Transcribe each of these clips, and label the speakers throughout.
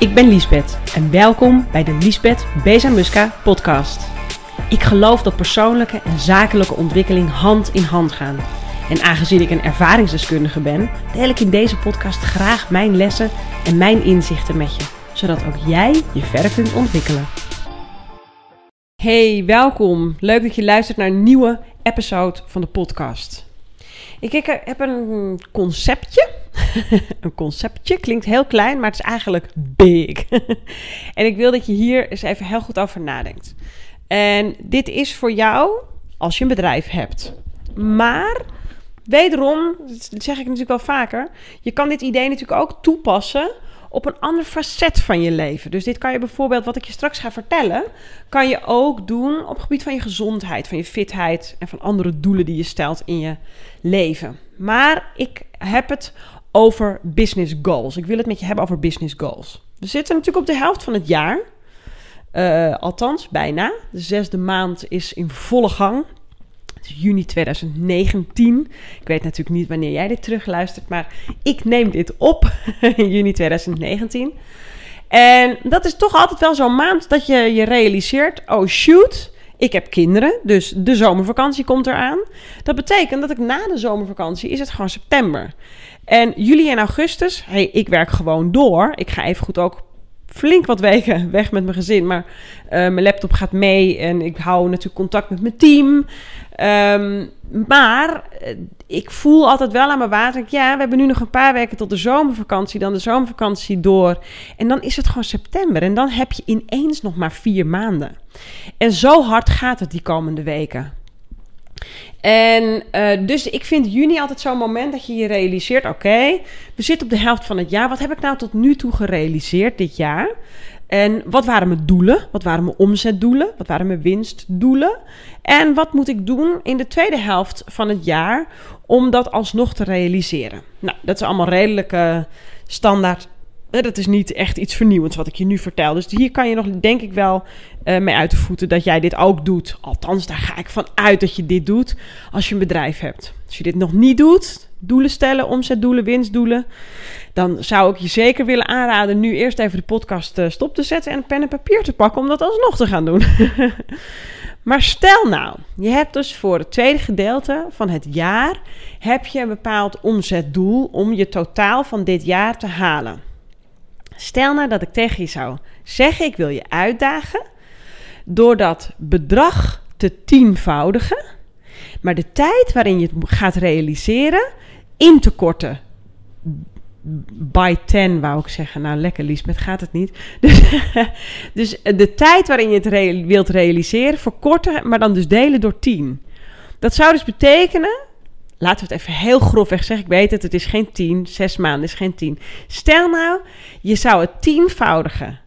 Speaker 1: Ik ben Liesbeth en welkom bij de Liesbeth Bezamuska podcast. Ik geloof dat persoonlijke en zakelijke ontwikkeling hand in hand gaan. En aangezien ik een ervaringsdeskundige ben, deel ik in deze podcast graag mijn lessen en mijn inzichten met je, zodat ook jij je verder kunt ontwikkelen. Hey, welkom. Leuk dat je luistert naar een nieuwe episode van de podcast. Ik, heb een conceptje. een conceptje klinkt heel klein, maar het is eigenlijk big. en ik wil dat je hier eens even heel goed over nadenkt. En dit is voor jou als je een bedrijf hebt. Maar wederom, dat zeg ik natuurlijk wel vaker, je kan dit idee natuurlijk ook toepassen op een ander facet van je leven. Dus dit kan je bijvoorbeeld, wat ik je straks ga vertellen, kan je ook doen op het gebied van je gezondheid, van je fitheid en van andere doelen die je stelt in je leven. Maar ik heb het over business goals. Ik wil het met je hebben over business goals. We zitten natuurlijk op de helft van het jaar. Uh, althans, bijna. De zesde maand is in volle gang. Juni 2019. Ik weet natuurlijk niet wanneer jij dit terugluistert, maar ik neem dit op in juni 2019. En dat is toch altijd wel zo'n maand dat je je realiseert: oh shoot, ik heb kinderen, dus de zomervakantie komt eraan. Dat betekent dat ik na de zomervakantie is het gewoon september. En juli en augustus, hey, ik werk gewoon door. Ik ga even goed ook flink wat weken weg met mijn gezin. Maar uh, mijn laptop gaat mee en ik hou natuurlijk contact met mijn team. Um, maar uh, ik voel altijd wel aan mijn water. Ja, we hebben nu nog een paar weken tot de zomervakantie. Dan de zomervakantie door. En dan is het gewoon september. En dan heb je ineens nog maar vier maanden. En zo hard gaat het die komende weken. En uh, dus ik vind juni altijd zo'n moment dat je je realiseert: oké, we zitten op de helft van het jaar. Wat heb ik nou tot nu toe gerealiseerd dit jaar? En wat waren mijn doelen? Wat waren mijn omzetdoelen? Wat waren mijn winstdoelen? En wat moet ik doen in de tweede helft van het jaar om dat alsnog te realiseren? Nou, dat is allemaal redelijk uh, standaard dat is niet echt iets vernieuwends wat ik je nu vertel. Dus hier kan je nog, denk ik wel, uh, mee uit de voeten dat jij dit ook doet. Althans, daar ga ik van uit dat je dit doet als je een bedrijf hebt. Als je dit nog niet doet, doelen stellen, omzetdoelen, winstdoelen, dan zou ik je zeker willen aanraden nu eerst even de podcast uh, stop te zetten en pen en papier te pakken om dat alsnog te gaan doen. maar stel nou, je hebt dus voor het tweede gedeelte van het jaar heb je een bepaald omzetdoel om je totaal van dit jaar te halen. Stel nou dat ik tegen je zou zeggen: ik wil je uitdagen door dat bedrag te tienvoudigen, maar de tijd waarin je het gaat realiseren in te korten. By 10 wou ik zeggen. Nou, lekker Liesbeth, gaat het niet. Dus, dus de tijd waarin je het wilt realiseren, verkorten, maar dan dus delen door 10. Dat zou dus betekenen laten we het even heel grofweg zeggen. Ik weet het, het is geen tien. Zes maanden is geen tien. Stel nou, je zou het tienvoudige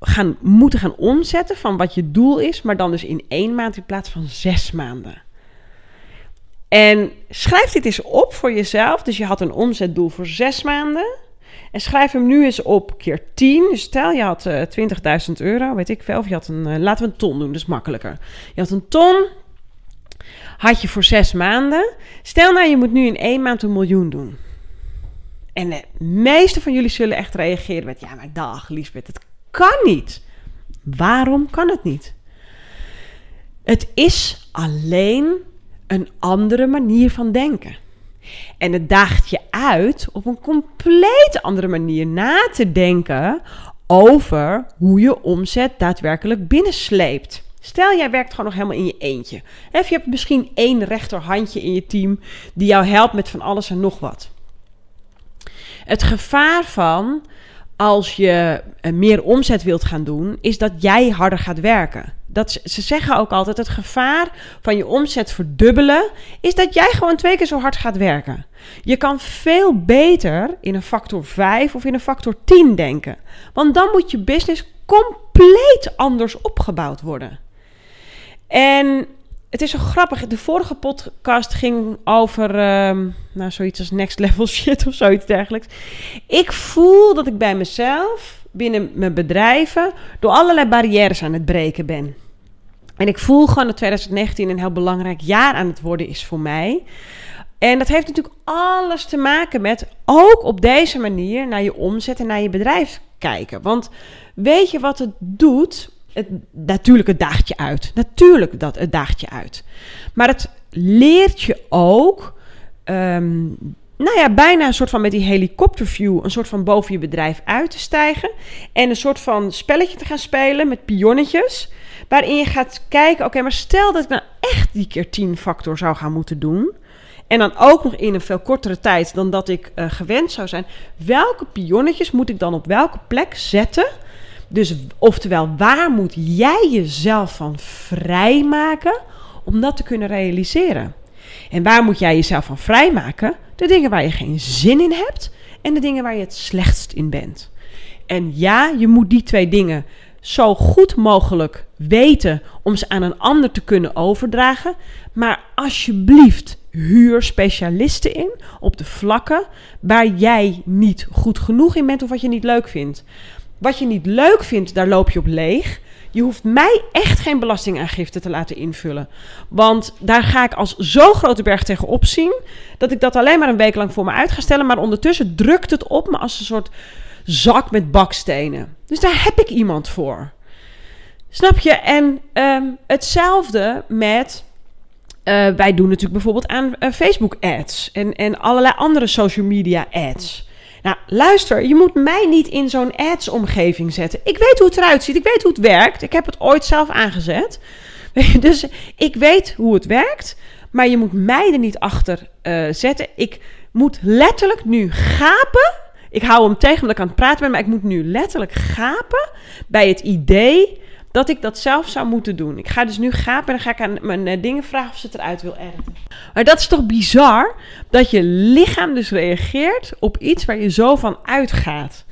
Speaker 1: gaan, moeten gaan omzetten van wat je doel is, maar dan dus in één maand in plaats van zes maanden. En schrijf dit eens op voor jezelf. Dus je had een omzetdoel voor zes maanden. En schrijf hem nu eens op keer 10. Dus stel je had uh, eh, 20.000 euro, weet ik veel. Of je had een, uh, laten we een ton doen, dat is makkelijker. Je had een ton, had je voor zes maanden. Stel nou, je moet nu in één maand een miljoen doen. En de meeste van jullie zullen echt reageren met: Ja, maar dag, Liesbeth, het kan niet. Waarom kan het niet? Het is alleen een andere manier van denken. En het daagt je uit op een compleet andere manier na te denken over hoe je omzet daadwerkelijk binnensleept. Stel, jij werkt gewoon nog helemaal in je eentje. Of je hebt misschien één rechterhandje in je team die jou helpt met van alles en nog wat. Het gevaar van als je eh, meer omzet wilt gaan doen, is dat jij harder gaat werken. Dat, ze zeggen ook altijd: het gevaar van je omzet verdubbelen is dat jij gewoon twee keer zo hard gaat werken. Je kan veel beter in een factor 5 of in een factor 10 denken. Want dan moet je business compleet anders opgebouwd worden. En het is zo grappig. De vorige podcast ging over um, nou, zoiets als next level shit of zoiets dergelijks. Ik voel dat ik bij mezelf binnen mijn bedrijven door allerlei barrières aan het breken ben. En ik voel gewoon dat 2019 een heel belangrijk jaar aan het worden is voor mij. En dat heeft natuurlijk alles te maken met ook op deze manier naar je omzet en naar je bedrijf kijken. Want weet je wat het doet? Het, natuurlijk, het daagt je uit. Natuurlijk, dat, het daagt je uit. Maar het leert je ook... ehm, nou ja, bijna een soort van met die helikopterview... een soort van boven je bedrijf uit te stijgen... en een soort van spelletje te gaan spelen met pionnetjes... waarin je gaat kijken... oké, maar stel dat ik nou echt die keer 10 factor zou gaan moeten doen... En dan ook nog in een veel kortere tijd dan dat ik eh, gewend zou zijn. Welke pionnetjes moet ik dan op welke plek zetten? Dus oftewel, waar moet jij jezelf van vrijmaken om dat te kunnen realiseren? En waar moet jij jezelf van vrijmaken? De dingen waar je geen zin in hebt en de dingen waar je het slechtst in bent. En ja, je moet die twee dingen zo goed mogelijk weten om ze aan een ander te kunnen overdragen. Maar alsjeblieft, huur specialisten in op de vlakken waar jij niet goed genoeg in bent of wat je niet leuk vindt. Wat je niet leuk vindt, daar loop je op leeg. Je hoeft mij echt geen belastingaangifte te laten invullen. Want daar ga ik als zo'n grote berg tegenop zien. dat ik dat alleen maar een week lang voor me uit ga stellen. Maar ondertussen drukt het op me als een soort zak met bakstenen. Dus daar heb ik iemand voor. Snap je? En ehm, hetzelfde met. eh, wij doen natuurlijk bijvoorbeeld aan eh, Facebook ads en, en allerlei andere social media ads. Nou, luister, je moet mij niet in zo'n ads-omgeving zetten. Ik weet hoe het eruit ziet, ik weet hoe het werkt. Ik heb het ooit zelf aangezet. Dus ik weet hoe het werkt, maar je moet mij er niet achter eh, zetten. Ik moet letterlijk nu gapen. Ik hou hem tegen omdat ik aan het praten ben, maar ik moet nu letterlijk gapen bij het idee dat ik dat zelf zou moeten doen. Ik ga dus nu gapen en dan ga ik aan mijn eh, dingen vragen of ze het eruit wil editen. Maar dat is toch bizar dat je lichaam dus reageert op iets waar je zo van uitgaat.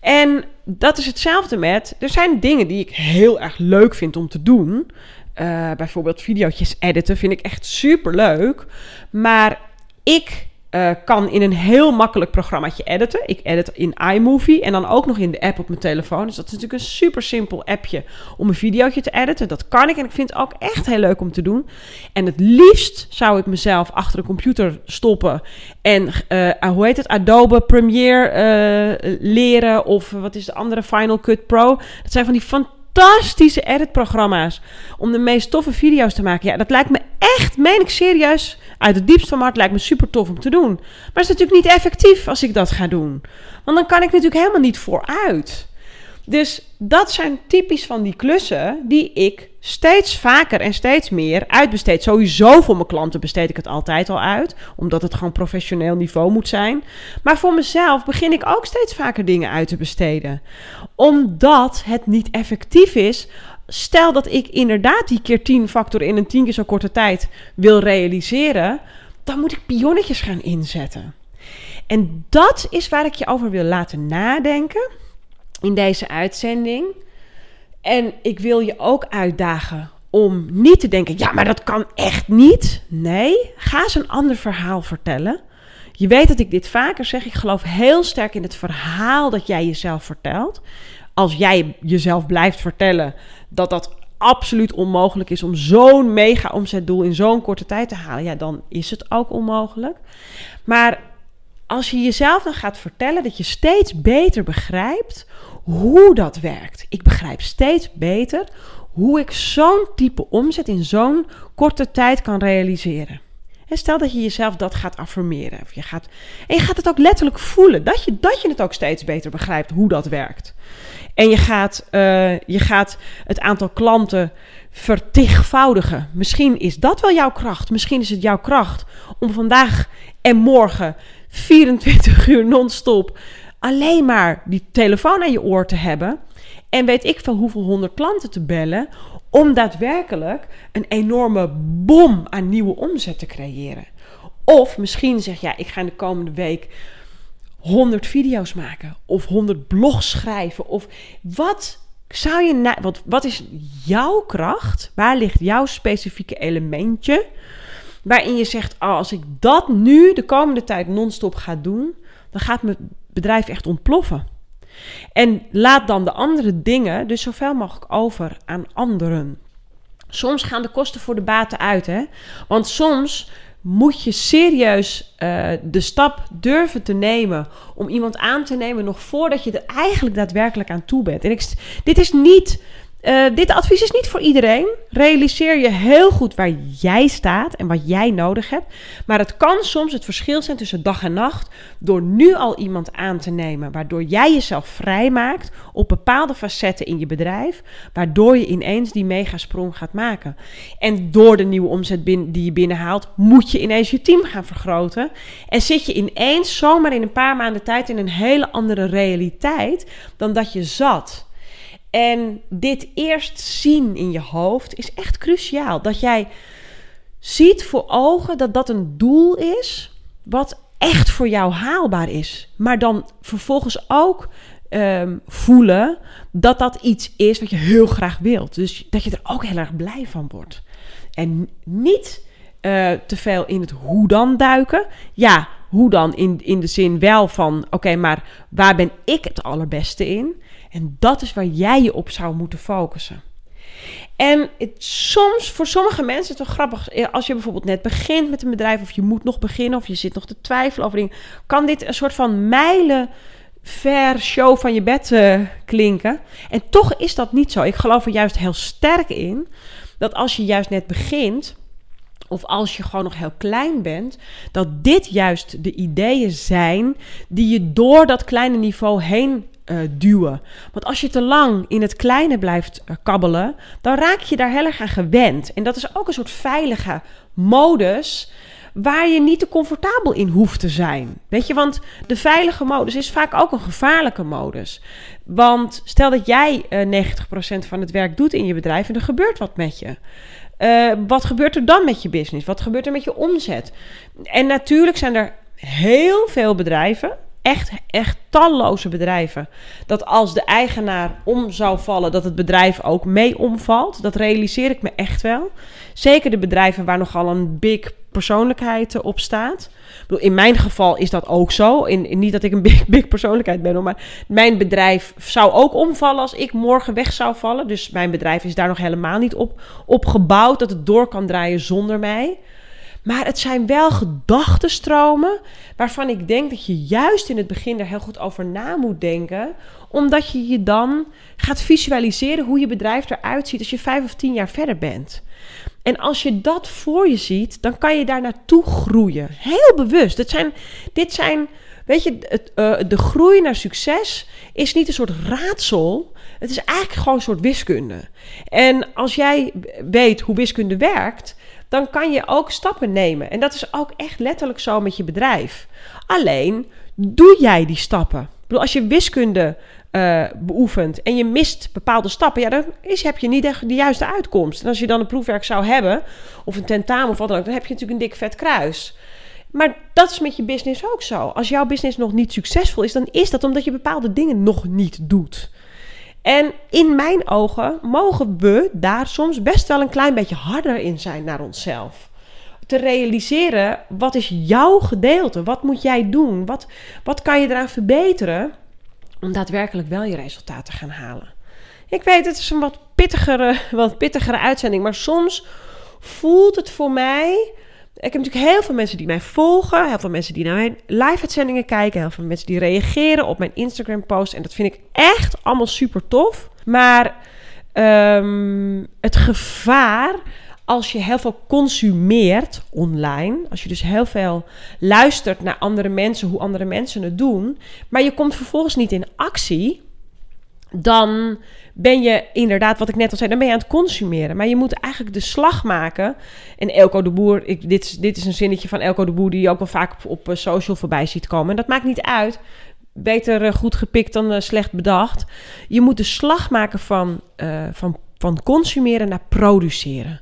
Speaker 1: En dat is hetzelfde met, er zijn dingen die ik heel erg leuk vind om te doen. Eh, bijvoorbeeld video's editen vind ik echt super leuk. Maar ik eh, kan in een heel makkelijk programmaatje editen. Ik edit in iMovie en dan ook nog in de app op mijn telefoon. Dus dat is natuurlijk een super simpel appje om een videootje te editen. Dat kan ik en ik vind het ook echt heel leuk om te doen. En het liefst zou ik mezelf achter de computer stoppen en eh, hoe heet het? Adobe Premiere eh, leren of wat is de andere Final Cut Pro. Dat zijn van die fantastische editprogramma's om de meest toffe video's te maken. Ja, dat lijkt me echt, meen ik serieus, uit het diepste van mijn hart lijkt me super tof om te doen. Maar het is natuurlijk niet effectief als ik dat ga doen. Want dan kan ik natuurlijk helemaal niet vooruit. Dus dat zijn typisch van die klussen die ik steeds vaker en steeds meer uitbesteed. Sowieso voor mijn klanten besteed ik het altijd al uit, omdat het gewoon professioneel niveau moet zijn. Maar voor mezelf begin ik ook steeds vaker dingen uit te besteden, omdat het niet effectief is. Stel dat ik inderdaad die keer 10 factor in een 10 keer zo korte tijd wil realiseren, dan moet ik pionnetjes gaan inzetten. En dat is waar ik je over wil laten nadenken in deze uitzending. En ik wil je ook uitdagen om niet te denken: ja, maar dat kan echt niet. Nee, ga eens een ander verhaal vertellen. Je weet dat ik dit vaker zeg. Ik geloof heel sterk in het verhaal dat jij jezelf vertelt. Als jij jezelf blijft vertellen dat dat absoluut onmogelijk is om zo'n mega omzetdoel in zo'n korte tijd te halen, ja, dan is het ook onmogelijk. Maar als je jezelf dan gaat vertellen dat je steeds beter begrijpt hoe dat werkt. Ik begrijp steeds beter hoe ik zo'n type omzet in zo'n korte tijd kan realiseren. En stel dat je jezelf dat gaat affirmeren. Of je gaat, en je gaat het ook letterlijk voelen. Dat je, dat je het ook steeds beter begrijpt hoe dat werkt. En je gaat, uh, je gaat het aantal klanten vertigvoudigen. Misschien is dat wel jouw kracht. Misschien is het jouw kracht om vandaag en morgen 24 uur non-stop alleen maar die telefoon aan je oor te hebben. En weet ik van hoeveel honderd klanten te bellen. Om daadwerkelijk een enorme bom aan nieuwe omzet te creëren. Of misschien zeg je, ik ga in de komende week 100 video's maken. Of 100 blogs schrijven. Of wat zou je. Na, wat, wat is jouw kracht? Waar ligt jouw specifieke elementje? Waarin je zegt: oh, als ik dat nu de komende tijd non-stop ga doen, dan gaat mijn bedrijf echt ontploffen. En laat dan de andere dingen dus zoveel mogelijk over aan anderen. Soms gaan de kosten voor de baten uit, hè? Want soms moet je serieus uh, de stap durven te nemen om iemand aan te nemen nog voordat je er eigenlijk daadwerkelijk aan toe bent. En dit is niet uh, dit advies is niet voor iedereen. Realiseer je heel goed waar jij staat en wat jij nodig hebt. Maar het kan soms het verschil zijn tussen dag en nacht door nu al iemand aan te nemen, waardoor jij jezelf vrijmaakt op bepaalde facetten in je bedrijf, waardoor je ineens die megasprong gaat maken. En door de nieuwe omzet die je binnenhaalt, moet je ineens je team gaan vergroten. En zit je ineens zomaar in een paar maanden tijd in een hele andere realiteit dan dat je zat. En dit eerst zien in je hoofd is echt cruciaal. Dat jij ziet voor ogen dat dat een doel is wat echt voor jou haalbaar is. Maar dan vervolgens ook um, voelen dat dat iets is wat je heel graag wilt. Dus dat je er ook heel erg blij van wordt. En niet uh, te veel in het hoe dan duiken. Ja, hoe dan in, in de zin wel van: oké, maar waar ben ik het allerbeste in? En dat is waar jij je op zou moeten focussen. En het, soms, voor sommige mensen het wel grappig, eh, als je bijvoorbeeld net begint met een bedrijf, of je moet nog beginnen, of je zit nog te twijfelen over dingen, kan dit een soort van mijlen ver show van je bed uh, klinken. En toch is dat niet zo. Ik geloof er juist heel sterk in dat als je juist net begint, of als je gewoon nog heel klein bent, dat dit juist de ideeën zijn die je door dat kleine niveau heen uh, duwen. Want als je te lang in het kleine blijft uh, kabbelen, dan raak je daar heel erg aan gewend. En dat is ook een soort veilige modus waar je niet te comfortabel in hoeft te zijn. Weet je, want de veilige modus is vaak ook een gevaarlijke modus. Want stel dat jij uh, eh, 90% van het werk doet in je bedrijf en er gebeurt wat met je. Wat gebeurt er dan met je business? Wat gebeurt er met je omzet? En natuurlijk zijn er heel veel bedrijven echt, echt talloze bedrijven. Dat als de eigenaar om zou vallen, dat het bedrijf ook mee omvalt. Dat realiseer ik me echt wel. Zeker de bedrijven waar nogal een big persoonlijkheid op staat. in mijn geval is dat ook zo. In, niet dat ik een big, big persoonlijkheid ben, maar mijn bedrijf zou ook omvallen als ik morgen weg zou vallen. Dus mijn bedrijf is daar nog helemaal niet op, op gebouwd dat het door kan draaien zonder mij. Maar het zijn wel gedachtenstromen waarvan ik denk dat je juist in het begin er heel goed over na moet denken. Omdat je je dan gaat visualiseren hoe je bedrijf eruit ziet als je vijf of tien jaar verder bent. En als je dat voor je ziet, dan kan je daar naartoe groeien. Heel bewust. Dit zijn, dit zijn weet je, het, uh, de groei naar succes is niet een soort raadsel. Het is eigenlijk gewoon een soort wiskunde. En als jij weet hoe wiskunde werkt, dan kan je ook stappen nemen. En dat is ook echt letterlijk zo met je bedrijf. Alleen doe jij die stappen. Ik bedoel, als je wiskunde uh, beoefent en je mist bepaalde stappen, ja, dan is, heb je niet de, juiste uitkomst. En als je dan een proefwerk zou hebben, of een tentamen of wat dan ook, dan heb je natuurlijk een dik vet kruis. Maar dat is met je business ook zo. Als jouw business nog niet succesvol is, dan is dat omdat je bepaalde dingen nog niet doet. En in mijn ogen mogen we daar soms best wel een klein beetje harder in zijn naar onszelf. Te realiseren, wat is jouw gedeelte? Wat moet jij doen? Wat, wat kan je eraan verbeteren om daadwerkelijk wel je resultaten te gaan halen? Ik weet, het is een wat pittigere, wat pittigere uitzending, maar soms voelt het voor mij ik heb natuurlijk heel veel mensen die mij volgen, heel veel mensen die naar mijn live-uitzendingen kijken, heel veel mensen die reageren op mijn Instagram-post. En dat vind ik echt allemaal super tof. Maar um, het gevaar als je heel veel consumeert online, als je dus heel veel luistert naar andere mensen, hoe andere mensen het doen, maar je komt vervolgens niet in actie, dan ben je inderdaad, wat ik net al zei, dan ben je aan het consumeren. Maar je moet eigenlijk de slag maken. En Elko de Boer, ik, dit, dit is een zinnetje van Elko de Boer die je ook wel vaak op, op eh, social voorbij ziet komen. En dat maakt niet uit. Beter eh, goed gepikt dan uh, slecht bedacht. Je moet de slag maken van, van van consumeren naar produceren.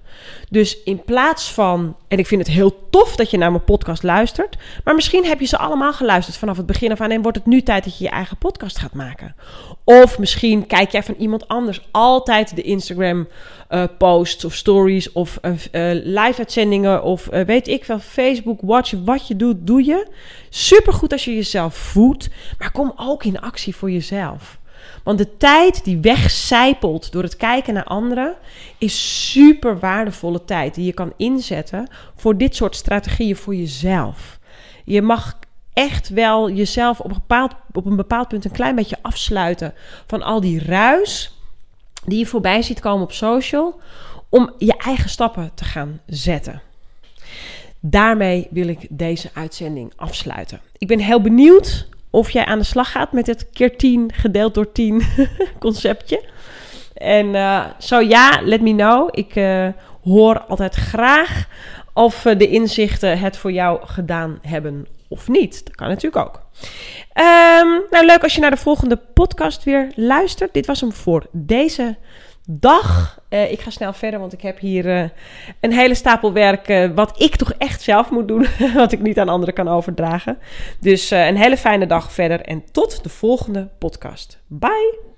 Speaker 1: Dus in plaats van, en ik vind het heel tof dat je naar mijn podcast luistert, maar misschien heb je ze allemaal geluisterd vanaf het begin af aan en wordt het nu tijd dat je je eigen podcast gaat maken. Of misschien kijk jij van iemand anders altijd de Instagram uh, posts of stories of uh, live uitzendingen of weet ik wel, Facebook, watch, wat je doet, doe je. Supergoed als je jezelf voedt, maar kom ook in actie voor jezelf. Want de tijd die wegcijpelt door het kijken naar anderen is super waardevolle tijd die je kan inzetten voor dit soort strategieën voor jezelf. Je mag echt wel jezelf op een, bepaald, op een bepaald punt een klein beetje afsluiten van al die ruis die je voorbij ziet komen op social, om je eigen stappen te gaan zetten. Daarmee wil ik deze uitzending afsluiten. Ik ben heel benieuwd of jij aan de slag gaat met het keer 10 gedeeld door 10 conceptje. En zo ja, let me know. Ik uh, hoor altijd graag of uh, de inzichten het voor jou gedaan hebben of niet. Dat kan natuurlijk ook. Um, nou, leuk als je naar de volgende podcast weer luistert. Dit was hem voor deze dag. Uh, ik ga snel verder, want ik heb hier uh, een hele stapel werk. Uh, wat ik toch echt zelf moet doen. wat ik niet aan anderen kan overdragen. Dus een hele fijne dag verder. En tot de volgende podcast. Bye.